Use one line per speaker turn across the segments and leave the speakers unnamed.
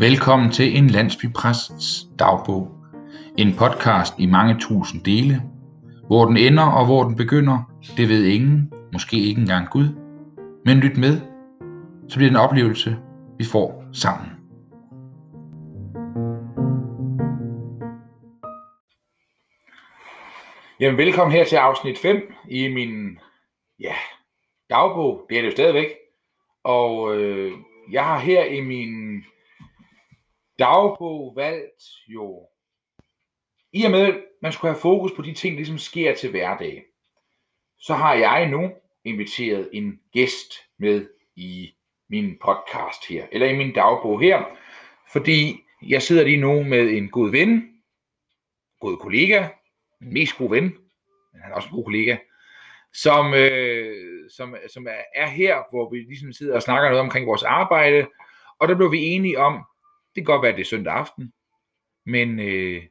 Velkommen til en landsbypræsts dagbog. En podcast i mange tusind dele. Hvor den ender og hvor den begynder, det ved ingen, måske ikke engang Gud. Men lyt med, så bliver det en oplevelse, vi får sammen. Jamen, velkommen her til afsnit 5 i min ja, dagbog. Det er det jo stadigvæk. Og øh, jeg har her i min dagbog valgt jo, i og med at man skulle have fokus på de ting, der ligesom sker til hverdag, så har jeg nu inviteret en gæst med i min podcast her, eller i min dagbog her, fordi jeg sidder lige nu med en god ven, god kollega, en mest god ven, men han er også en god kollega, som, øh, som, som er her, hvor vi ligesom sidder og snakker noget omkring vores arbejde, og der blev vi enige om, det kan godt være, at det er søndag aften, men øh,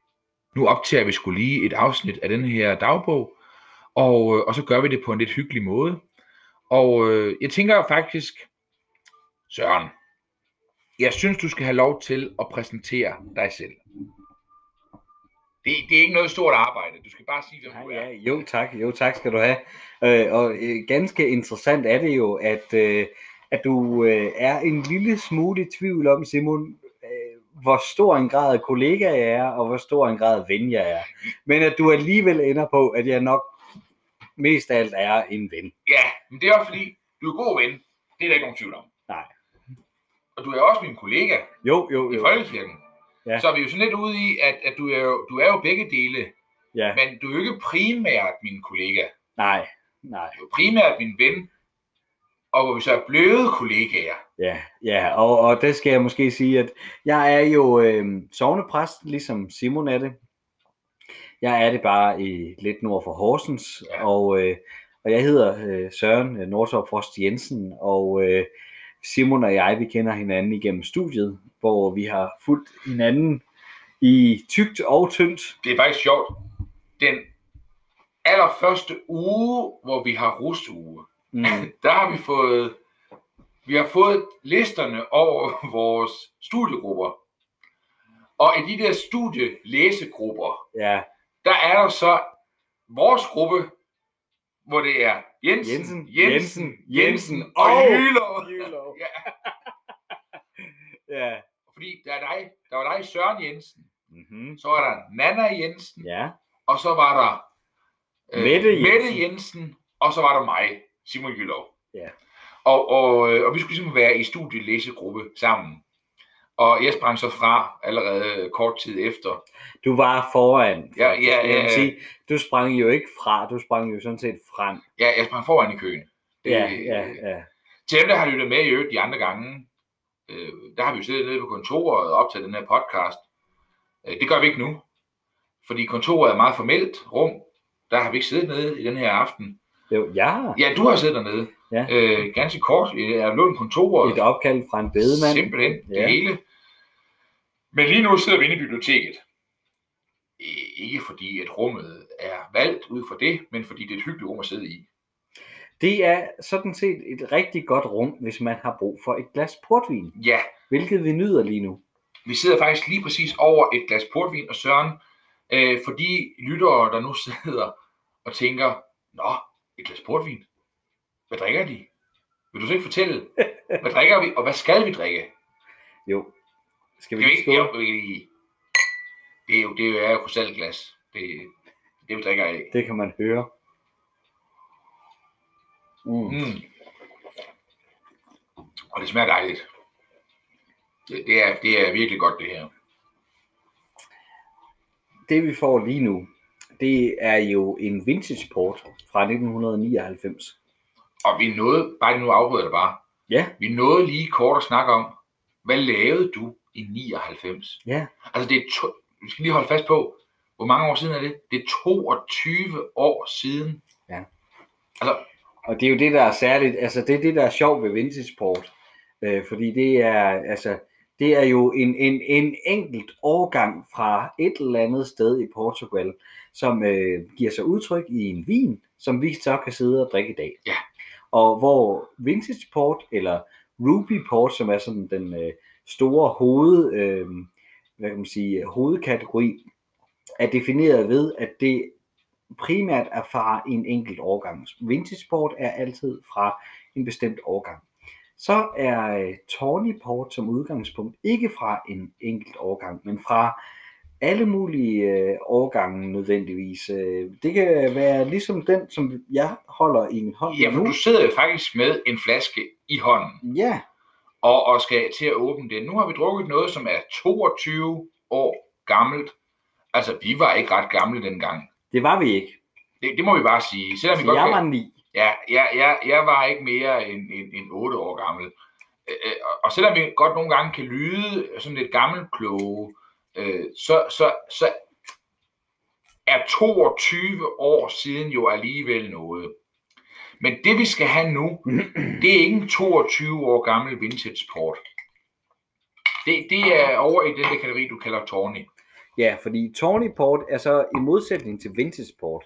nu optager vi skulle lige et afsnit af den her dagbog, og, øh, og så gør vi det på en lidt hyggelig måde. Og øh, jeg tænker faktisk, Søren, jeg synes, du skal have lov til at præsentere dig selv. Det, det er ikke noget stort arbejde. Du skal bare sige, hvem
Ja,
du er.
ja, jo tak, jo tak skal du have. Øh, og øh, ganske interessant er det jo, at, øh, at du øh, er en lille smule i tvivl om, Simon, hvor stor en grad af kollega jeg er, og hvor stor en grad af ven jeg er. Men at du alligevel ender på, at jeg nok mest af alt er en ven.
Ja, men det er også fordi, du er god ven. Det er der ikke nogen tvivl om.
Nej.
Og du er også min kollega
Jo, jo,
i
jo.
Folkekirken.
Ja.
Så er vi jo sådan lidt ude i, at, at du, er jo, du er jo begge dele,
Ja,
men du er jo ikke primært min kollega.
nej, nej.
Du er primært min ven, og hvor vi så er blevet kollegaer.
Ja, ja og, og det skal jeg måske sige, at jeg er jo øh, sovnepræst, ligesom Simon er det. Jeg er det bare i lidt nord for Horsens,
Ja.
og, øh, og jeg hedder øh, Søren øh, Nordtorp Frost Jensen, og øh, Simon og jeg, vi kender hinanden igennem studiet, hvor vi har fulgt hinanden i tygt og tyndt.
Det er faktisk sjovt. Den allerførste uge, hvor vi har rusuge,
Mm,
der har vi fået, vi har fået listerne over vores studiegrupper. Og i de der studielæsegrupper,
ja,
der er der så vores gruppe, hvor det er Jensen,
Jensen,
Jensen,
Jensen,
Jensen og
og
Jylov.
Jylov.
Ja,
ja.
fordi der, er dig, der var dig, Søren Jensen,
Mm-hmm.
så var der Nana Jensen,
Ja,
og så var der øh,
Mette Jensen.
Mette Jensen, og så var der mig, Simon Jylov.
Ja.
Og, og, øh, og vi skulle ligesom være i studielæsegruppe sammen. Og jeg sprang så fra allerede kort tid efter.
Du var foran.
Ja,
faktisk.
ja, ja, ja.
Sige, du sprang jo ikke fra, du sprang jo sådan set frem.
Ja, jeg sprang foran i køen. Det,
Ja, ja, ja.
Til dem, der har lyttet med i øvrigt de andre gange, øh, der har vi jo siddet nede på kontoret og optaget den her podcast. Øh, det gør vi ikke nu, fordi kontoret er et meget formelt rum. Der har vi ikke siddet nede i den her aften.
Jo, ja.
Ja, du har siddet dernede.
Ja.
Øh, ganske kort. Jeg er lånt kontoret.
Et opkald fra en bedemand.
Simpelthen det
Ja.
hele. Men lige nu sidder vi inde i biblioteket. Ikke fordi, at rummet er valgt ud fra det, men fordi det er et hyggeligt rum at sidde i.
Det er sådan set et rigtig godt rum, hvis man har brug for et glas portvin.
Ja,
Hvilket vi nyder lige nu.
vi sidder faktisk lige præcis over et glas portvin og Søren, øh, for de lyttere, der nu sidder og tænker, Nå, et glas portvin. Hvad drikker de? Vil du så ikke fortælle? Hvad drikker vi, og hvad skal vi drikke?
Jo. Skal vi
er, ikke, jo,
skåle?
det er jo, det er jo, er jo krystalglas. Det, det vi drikker af.
Det kan man høre. Mm.
Mm. Og det smager dejligt. Det, det, er, det er virkelig godt, det her.
Det vi får lige nu, det er jo en vintage port fra 1999.
Og vi nåede, bare nu afbryder det bare,
Ja,
vi nåede lige kort at snakke om, hvad lavede du i 99?
ja.
Altså det er to, vi skal lige holde fast på, hvor mange år siden er det? Det er 22 år siden.
Ja.
Altså,
Og det er jo det, der er særligt, altså det er det, der er sjovt ved vintage port. Øh, fordi det er, altså, det er jo en, en, en enkelt årgang fra et eller andet sted i Portugal, som øh, giver sig udtryk i en vin, som vi så kan sidde og drikke i dag.
Ja.
Og hvor vintage port, eller ruby port, som er sådan den øh, store hoved, øh, hvad kan man sige, hovedkategori er defineret ved, at det primært er fra en enkelt årgang. Vintage port er altid fra en bestemt årgang. Så er øh, Tawny port som udgangspunkt ikke fra en enkelt årgang, men fra alle mulige øh, årgange nødvendigvis. Øh, det kan være ligesom den, som jeg holder i min hånd
Ja, for
nu.
du sidder jo faktisk med en flaske i hånden,
Ja,
og, og skal til at åbne den. Nu har vi drukket noget, som er 22 år gammelt. Altså, vi var ikke ret gamle dengang.
det var vi ikke.
Det, det må vi bare sige. Selvom vi godt
jeg
kan-
var ni.
Ja, jeg, jeg, jeg var ikke mere end, end, end 8 år gammel. Øh, og- og selvom vi godt nogle gange kan lyde sådan lidt gammelkloge, øh, så, så, så er 22 år siden jo alligevel noget. Men det vi skal have nu, det er ikke en 22 år gammel vintage port. Det, det er over i den der kategori, du kalder Tawny.
Ja, fordi Tawny Port er så i modsætning til Vintage Port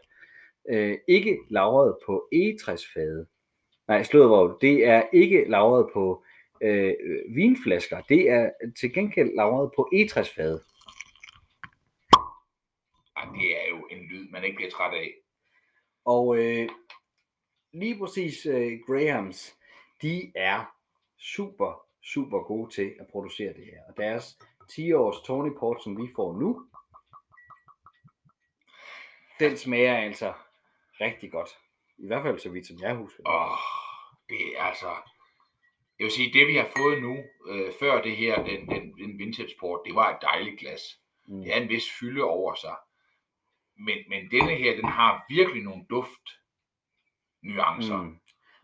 øh, ikke lagret på egetræsfade. Nej, slået hvor det er ikke lagret på øh, vinflasker. Det er til gengæld lagret på egetræsfade.
Det er jo en lyd, man ikke bliver træt af.
Og øh, lige præcis øh, Grahams, de er super, super gode til at producere det her. Og deres 10 års Tawny Port, som vi får nu, den smager altså rigtig godt. I hvert fald så vidt som jeg husker.
Åh, det er altså... Jeg vil sige, det vi har fået nu, øh, før det her, den, den, den vintage port, det var et dejligt glas.
Mm.
Det er en vis fylde over sig. Men, men denne her, den har virkelig nogle duft nuancer. Mm.
Mm.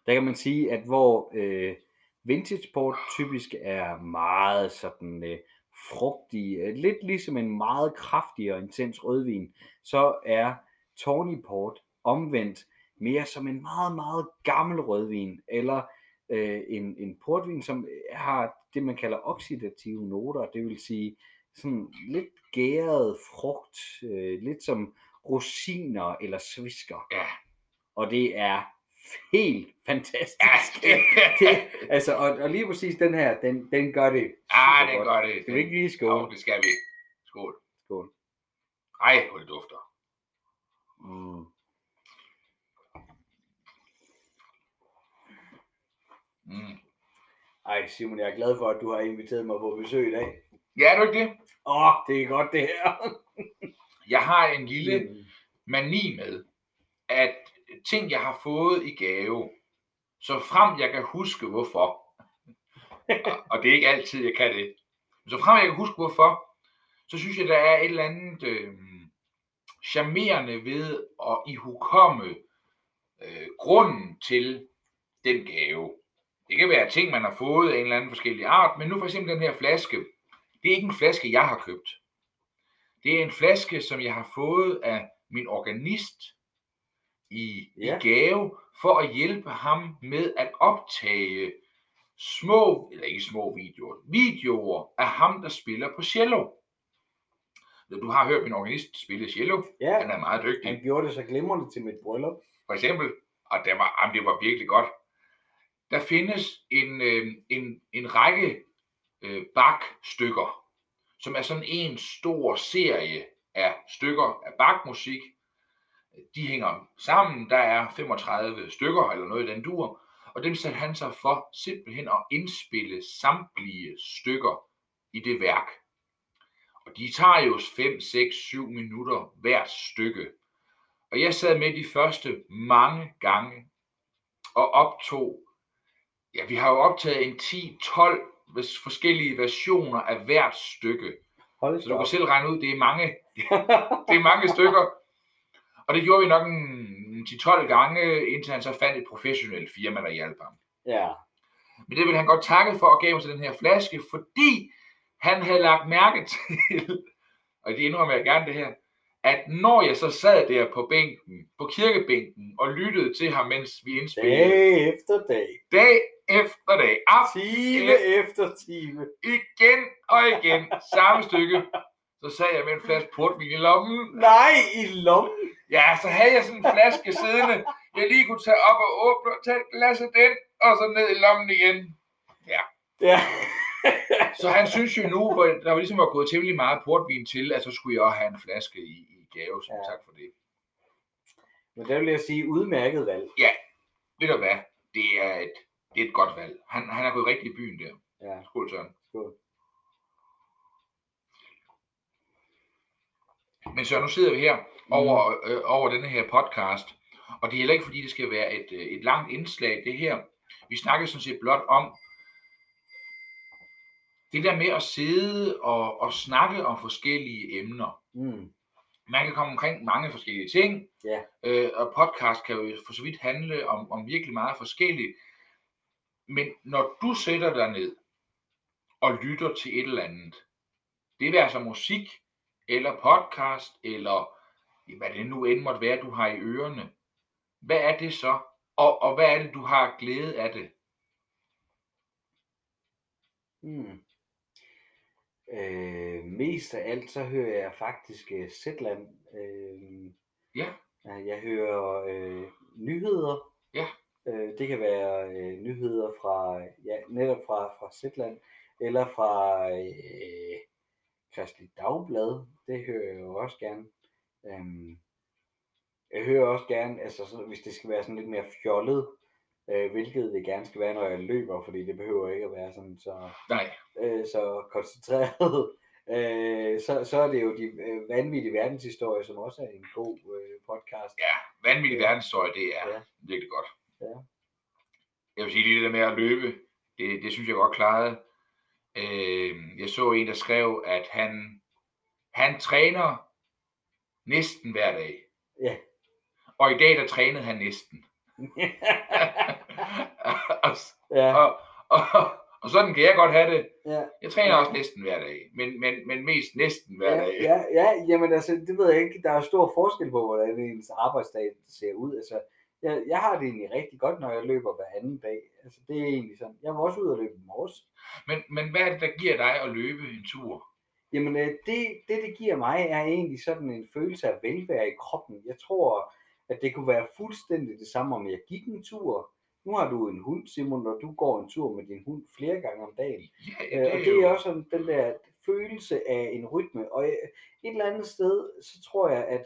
Der kan man sige, at hvor øh, vintage port typisk er meget sådan øh, frugtig, øh, lidt ligesom en meget kraftig og intens rødvin, så er Tawny port omvendt mere som en meget, meget gammel rødvin, eller øh, en, en portvin, som har det, man kalder oxidative noter, det vil sige sådan lidt gæret frugt, øh, lidt som rosiner eller svisker
Ja.
og det er helt fantastisk.
Ja, det,
altså, og, og lige præcis den her, den, den gør det
ah, det
supergodt.
gør det.
Skal vi ikke lige
Jo,
skåle?
det skal vi. Skål.
Skål.
Ej, hvor det dufter.
Mm.
Mm.
Ej, Simon, jeg er glad for, at du har inviteret mig på besøg i dag.
Ja, er du ikke det?
Åh, oh, det er godt det her.
Jeg har en lille
Mm.
mani med, at ting, jeg har fået i gave, så frem jeg kan huske hvorfor, og- det er ikke altid, jeg kan det, men så frem jeg kan huske hvorfor, så synes jeg, der er et eller andet øh, charmerende ved at ihukomme øh, grunden til den gave. Det kan være ting, man har fået af en eller anden forskellig art, men nu for eksempel den her flaske, det er ikke en flaske, jeg har købt. Det er en flaske, som jeg har fået af min organist i,
Ja.
i gave, for at hjælpe ham med at optage små, eller ikke små videoer, videoer af ham, der spiller på cello. Du har hørt min organist spille cello.
Ja,
Han er meget dygtig.
han gjorde det så glimrende til mit bryllup.
For eksempel, og det var, jamen, det var virkelig godt. Der findes en, øh, en, en række øh, bakstykker, som er sådan en stor serie af stykker af bakmusik. De hænger sammen, der er 35 stykker eller noget i den dur, og dem satte han sig for simpelthen at indspille samtlige stykker i det værk. Og de tager jo 5, 6, 7 minutter hvert stykke. Og jeg sad med de første mange gange og optog, ja, vi har jo optaget en 10-12 vers- forskellige versioner af hvert stykke.
Hold
Så du kan selv regne ud, det er mange, det er mange stykker. Og det gjorde vi nok en 10-12 gange, indtil han så fandt et professionelt firma, der hjalp ham.
Ja.
Men det vil han godt takke for at give mig til den her flaske, fordi han havde lagt mærke til, og det indrømmer jeg gerne det her, at når jeg så sad der på bænken, på kirkebænken, og lyttede til ham, mens vi indspillede,
Dag efter dag.
dag efter dag, aften
Time efter time.
igen og igen, samme stykke, så sad jeg med en flaske portvin i lommen.
Nej, i lommen.
Ja, så havde jeg sådan en flaske siddende, jeg lige kunne tage op og åbne og tage et glas af den, og så ned i lommen igen.
Ja.
Så han synes jo nu, hvor der var ligesom var gået temmelig meget portvin til, at så skulle jeg også have en flaske i, i gave, så
Ja.
tak for det.
Men der vil jeg sige, udmærket valg.
Ved du hvad? Det er et, det er et godt valg. Han, han er gået rigtig i byen der.
Ja,
Skål, Søren.
skål.
Men så nu sidder vi her over, øh, over denne her podcast, og det er heller ikke fordi, det skal være et, øh, et langt indslag, det her. Vi snakker sådan set blot om det der med at sidde og, og snakke om forskellige emner.
Mm.
Man kan komme omkring mange forskellige ting,
Ja.
øh, og podcast kan jo for så vidt handle om, om virkelig meget forskelligt. Men når du sætter dig ned og lytter til et eller andet, det vil altså musik, eller podcast, eller hvad det nu end måtte være, du har i ørerne. Hvad er det så? Og, og hvad er det, du har glæde af det?
Mm. Øh, mest af alt, så hører jeg faktisk uh, Zetland. Øh, Ja. Jeg hører øh, nyheder.
Ja.
Øh, det kan være øh, nyheder fra, ja, netop fra, fra Zetland, eller fra øh, Kristelig Dagblad. Det hører jeg jo også gerne. Øhm, jeg hører også gerne, altså så, hvis det skal være sådan lidt mere fjollet, øh, hvilket det gerne skal være, når jeg løber, fordi det behøver ikke at være sådan så
Nej,
øh, så koncentreret, øh, så, så er det jo de øh, vanvittige verdenshistorier, som også er en god øh, podcast.
ja, vanvittig
Ja.
verdenshistorie, det er
Ja.
virkelig godt.
Ja.
Jeg vil sige, lige det der med at løbe, det, det synes jeg godt klarede. Øh, jeg så en, der skrev, at han, han træner næsten hver dag.
Ja.
Og i dag, der trænede han næsten. og,
ja,
og, og, og sådan kan jeg godt have det.
ja,
Jeg træner også næsten hver dag, men, men, men mest næsten hver
ja,
dag.
ja, ja, jamen altså, det ved jeg ikke, der er stor forskel på, hvordan ens arbejdsdag ser ud. Altså, jeg, jeg har det egentlig rigtig godt, når jeg løber hver anden dag. Altså, det er egentlig sådan. Jeg var også ude og løbe i morges.
Men, men hvad er det, der giver dig at løbe en tur?
Jamen, øh, det, det, det giver mig, er egentlig sådan en følelse af velvære i kroppen. Jeg tror, at det kunne være fuldstændig det samme, om jeg gik en tur. Nu har du en hund, Simon, og du går en tur med din hund flere gange om dagen.
Ja,
Øh, og det er også sådan den der følelse af en rytme. Og øh, et eller andet sted, så tror jeg, at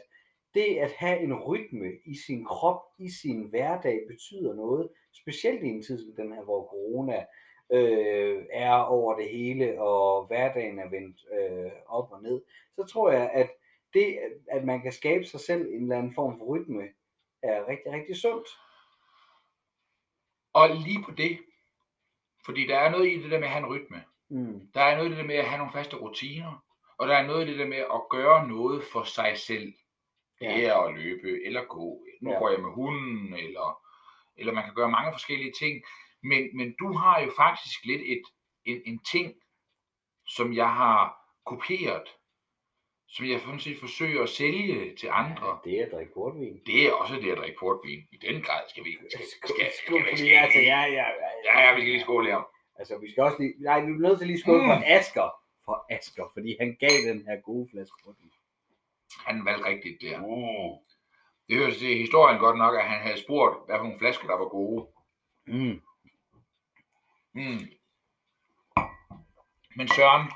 det at have en rytme i sin krop, i sin hverdag, betyder noget. Specielt i en tid som den her, hvor corona øh, er over det hele, og hverdagen er vendt øh, op og ned. Så tror jeg, at det, at man kan skabe sig selv en eller anden form for rytme, er rigtig, rigtig sundt.
Og lige på det, fordi der er noget i det der med at have en rytme.
Mm.
Der er noget i det der med at have nogle faste rutiner. Og der er noget i det der med at gøre noget for sig selv.
Ja.
Det er at løbe eller gå. Nu
Ja.
går jeg med hunden, eller, eller man kan gøre mange forskellige ting. Men, men du har jo faktisk lidt et, en, en ting, som jeg har kopieret, som jeg sådan set forsøger at sælge til andre.
Det er at drikke portvin.
Det er også det at drikke portvin. I den grad skal vi skal, skal, skal,
altså, ja, ja, ja,
ja, ja, vi skal lige skåle her.
Altså, vi skal også lige... Nej, vi er nødt til lige skåle
Mm.
for Asker. For Asker, fordi han gav den her gode flaske portvin.
Han valgte rigtigt der.
Mm.
Det hører til historien godt nok, at han havde spurgt, hvad for nogle flasker, der var gode.
Mm.
Mm. Men Søren,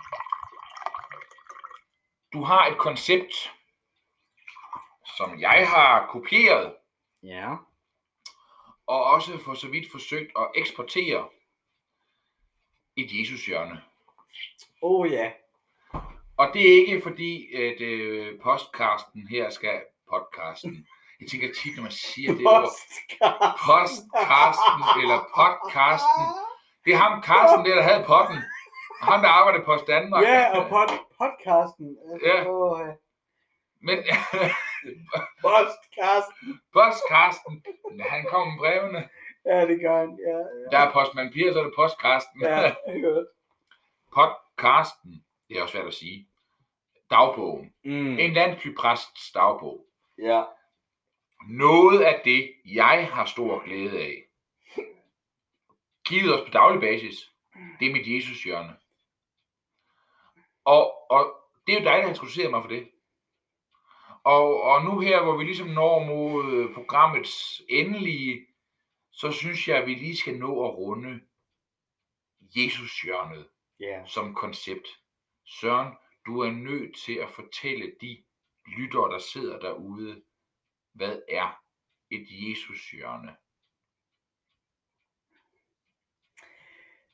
du har et koncept, som jeg har kopieret,
Ja.
og også for så vidt forsøgt at eksportere et Jesus-hjørne.
Oh ja.
Og det er ikke fordi, at øh, podcasten her skal... Podcasten. Jeg tænker tit, når man siger det ord.
Postkast.
Postcasten eller podcasten. Det er ham, Carsten, der, der havde potten. Ham, der arbejder på Danmark.
Ja, og pod, podcasten. Altså,
Ja.
åh, ja.
Men
Postkasten.
postkasten, han kom med brevene.
Ja, det gør han. Ja,
Der er postmand Pia, så er det postkasten.
ja. ja godt.
Podcasten, det er også svært at sige. Dagbogen.
Mm.
En landsbypræsts dagbog.
Ja.
Noget af det, jeg har stor glæde af, givet os på daglig basis, det er mit Jesus hjørne. Og, og det er jo dig, der har introduceret mig for det. Og, og nu her, hvor vi ligesom når mod programmets endelige, så synes jeg, at vi lige skal nå at runde Jesus hjørnet.
Ja.
som koncept. Søren, du er nødt til at fortælle de lyttere, der sidder derude, hvad er et Jesus-hjørne?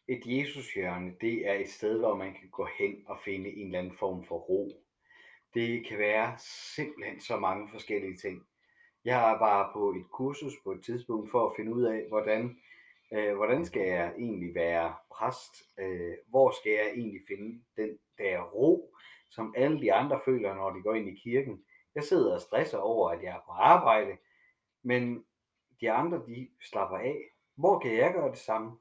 Et Jesushjørne, det er et sted, hvor man kan gå hen og finde en eller anden form for ro. Det kan være simpelthen så mange forskellige ting. Jeg var på et kursus på et tidspunkt for at finde ud af, hvordan, øh, hvordan skal jeg egentlig være præst? Øh, hvor skal jeg egentlig finde den der ro, som alle de andre føler, når de går ind i kirken? Jeg sidder og stresser over, at jeg er på arbejde, men de andre, de slapper af. Hvor kan jeg gøre det samme?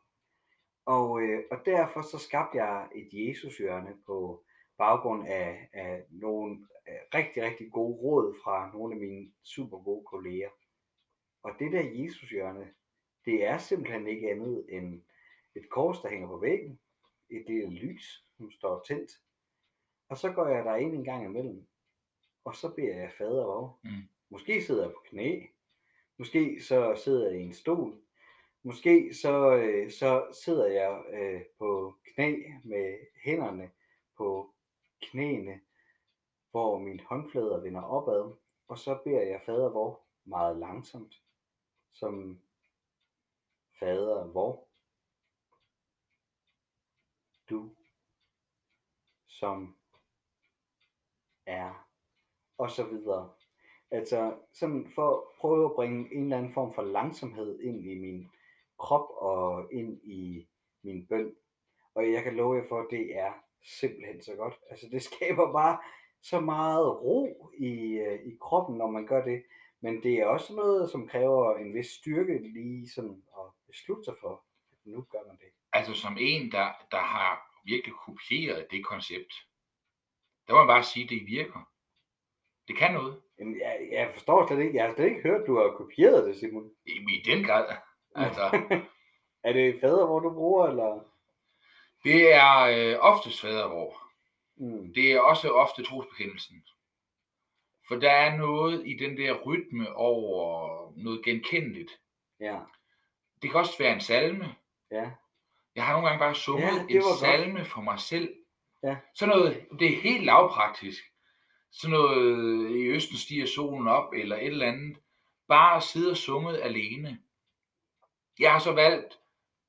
Og, øh, og derfor så skabte jeg et Jesushjørne på baggrund af, af nogle øh, rigtig, rigtig gode råd fra nogle af mine super gode kolleger. Og det der Jesushjørne, det er simpelthen ikke andet end et kors, der hænger på væggen, et lille lys, som står tændt. Og så går jeg der ind en gang imellem, og så beder jeg fader over.
Mm.
Måske sidder jeg på knæ, måske så sidder jeg i en stol, Måske så, øh, så sidder jeg øh, på knæ med hænderne på knæene, hvor mine håndflader vender opad, og så beder jeg fader vor meget langsomt, som fader vor, du, som er, og så videre. Altså sådan for at prøve at bringe en eller anden form for langsomhed ind i min krop og ind i min bøn. Og jeg kan love jer for, at det er simpelthen så godt. Altså det skaber bare så meget ro i, øh, i kroppen, når man gør det. Men det er også noget, som kræver en vis styrke lige sådan beslutte sig for, at nu gør man det.
Altså som en, der, der har virkelig kopieret det koncept, der må man bare sige, at det virker. Det kan noget.
Jamen, jeg, jeg forstår slet ikke, jeg har slet ikke hørt, du har kopieret det, Simon.
I, i den grad. Altså,
Er det fader, hvor du bruger, eller?
det er øh, oftest fadervor.
Mm.
Det er også ofte trosbekendelsen. For der er noget i den der rytme over noget genkendeligt.
Ja,
Det kan også være en salme.
ja,
Jeg har nogle gange bare sunget
Ja,
en
godt.
salme for mig selv.
Ja.
Sådan noget, det er helt lavpraktisk. Sådan noget, i Østen stiger solen op, eller et eller andet. Bare at sidde og sunget alene. Jeg har så valgt,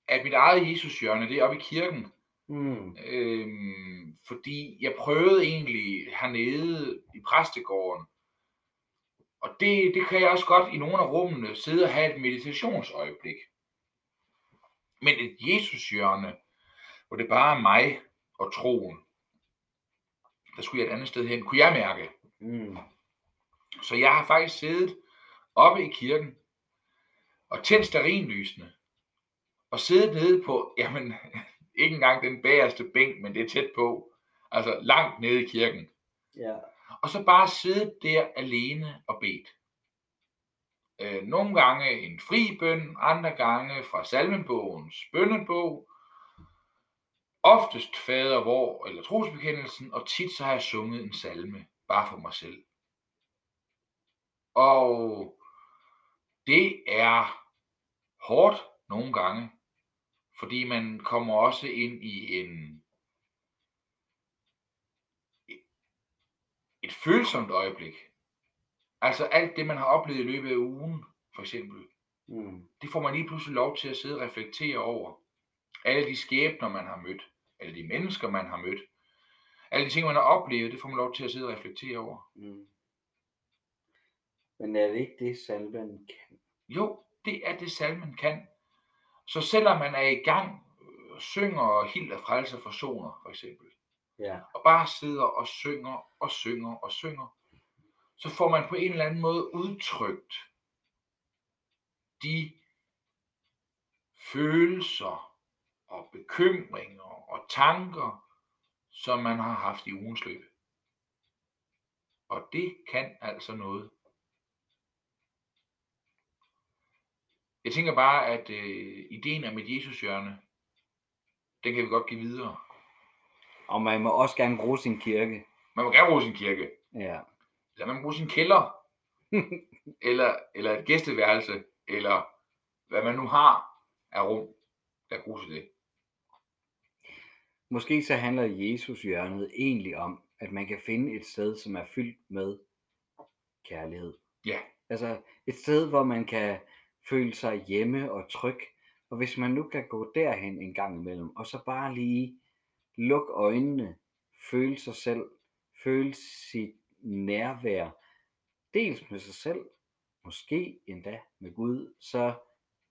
at mit eget Jesushjørne, det er oppe i kirken.
mm.
Øhm, fordi jeg prøvede egentlig hernede i præstegården, og det, det kan jeg også godt i nogle af rummene sidde og have et meditationsøjeblik. Men et Jesushjørne, hvor det bare er mig og troen, der skulle jeg et andet sted hen, kunne jeg mærke.
Mm.
Så jeg har faktisk siddet oppe i kirken og tændt sterinlysene og siddet nede på, jamen, ikke engang den bagerste bænk, men det er tæt på, altså langt nede i kirken.
Ja,
Og så bare siddet der alene og bedt. Øh, nogle gange en fri bøn, andre gange fra salmebogens bønnebog. Oftest fader hvor eller trosbekendelsen, og tit så har jeg sunget en salme, bare for mig selv. Og det er hårdt nogle gange, fordi man kommer også ind i en et følsomt øjeblik. Altså alt det, man har oplevet i løbet af ugen, for eksempel,
mm.
det får man lige pludselig lov til at sidde og reflektere over. Alle de skæbner, man har mødt, alle de mennesker, man har mødt, alle de ting, man har oplevet, det får man lov til at sidde og reflektere over.
Mm. Men er det ikke det, salmen kan?
Jo, det er det salmen kan. Så selvom man er i gang, øh, synger Hilda Frelser Forsoner, for eksempel,
Ja,
og bare sidder og synger og synger og synger, så får man på en eller anden måde udtrykt de følelser og bekymringer og tanker, som man har haft i ugens løb. Og det kan altså noget. Jeg tænker bare, at øh, ideen om et Jesushjørne, den kan vi godt give videre.
og man må også gerne bruge sin kirke.
Man må gerne bruge sin kirke,
Ja,
eller man bruge sin kælder, eller, eller et gæsteværelse, eller hvad man nu har af rum, der bruges til det.
måske så handler Jesus hjørnet egentlig om, at man kan finde et sted, som er fyldt med kærlighed.
Ja.
Altså et sted, hvor man kan føle sig hjemme og tryg. Og hvis man nu kan gå derhen en gang imellem, og så bare lige lukke øjnene, føle sig selv, føle sit nærvær, dels med sig selv, måske endda med Gud, så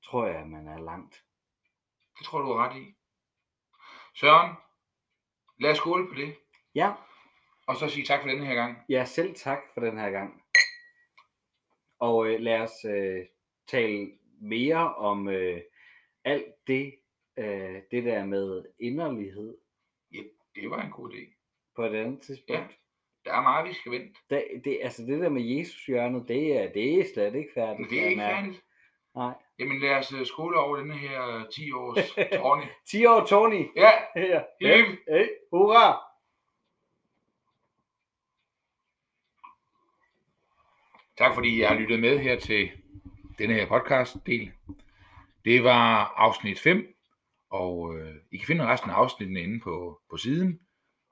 tror jeg, at man er langt.
Det tror du er ret i. Søren, lad os skåle på det.
Ja,
Og så sige tak for denne her gang.
ja selv tak for den her gang. Og øh, lad os øh, tale mere om øh, alt det, øh, det der med inderlighed
Det var en god idé.
på et andet tidspunkt.
Ja. Der er meget, vi skal vente.
Det, det, altså det der med Jesus hjørnet, det er, det er slet ikke færdigt.
Det er ikke færdigt.
Nej.
Jamen lad os øh, skåle over denne her 10 års tårne.
10 år, Tony.
Ja,
Ja.
Hip.
Hey, hurra!
tak fordi jeg har lyttet med her til denne her podcast del. Det var afsnit 5, og øh, I kan finde resten af afsnittene inde på, på siden,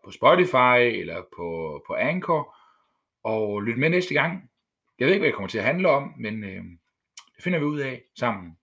på Spotify eller på, på Anchor, og lyt med næste gang. Jeg ved ikke, hvad det kommer til at handle om, men øh, det finder vi ud af sammen.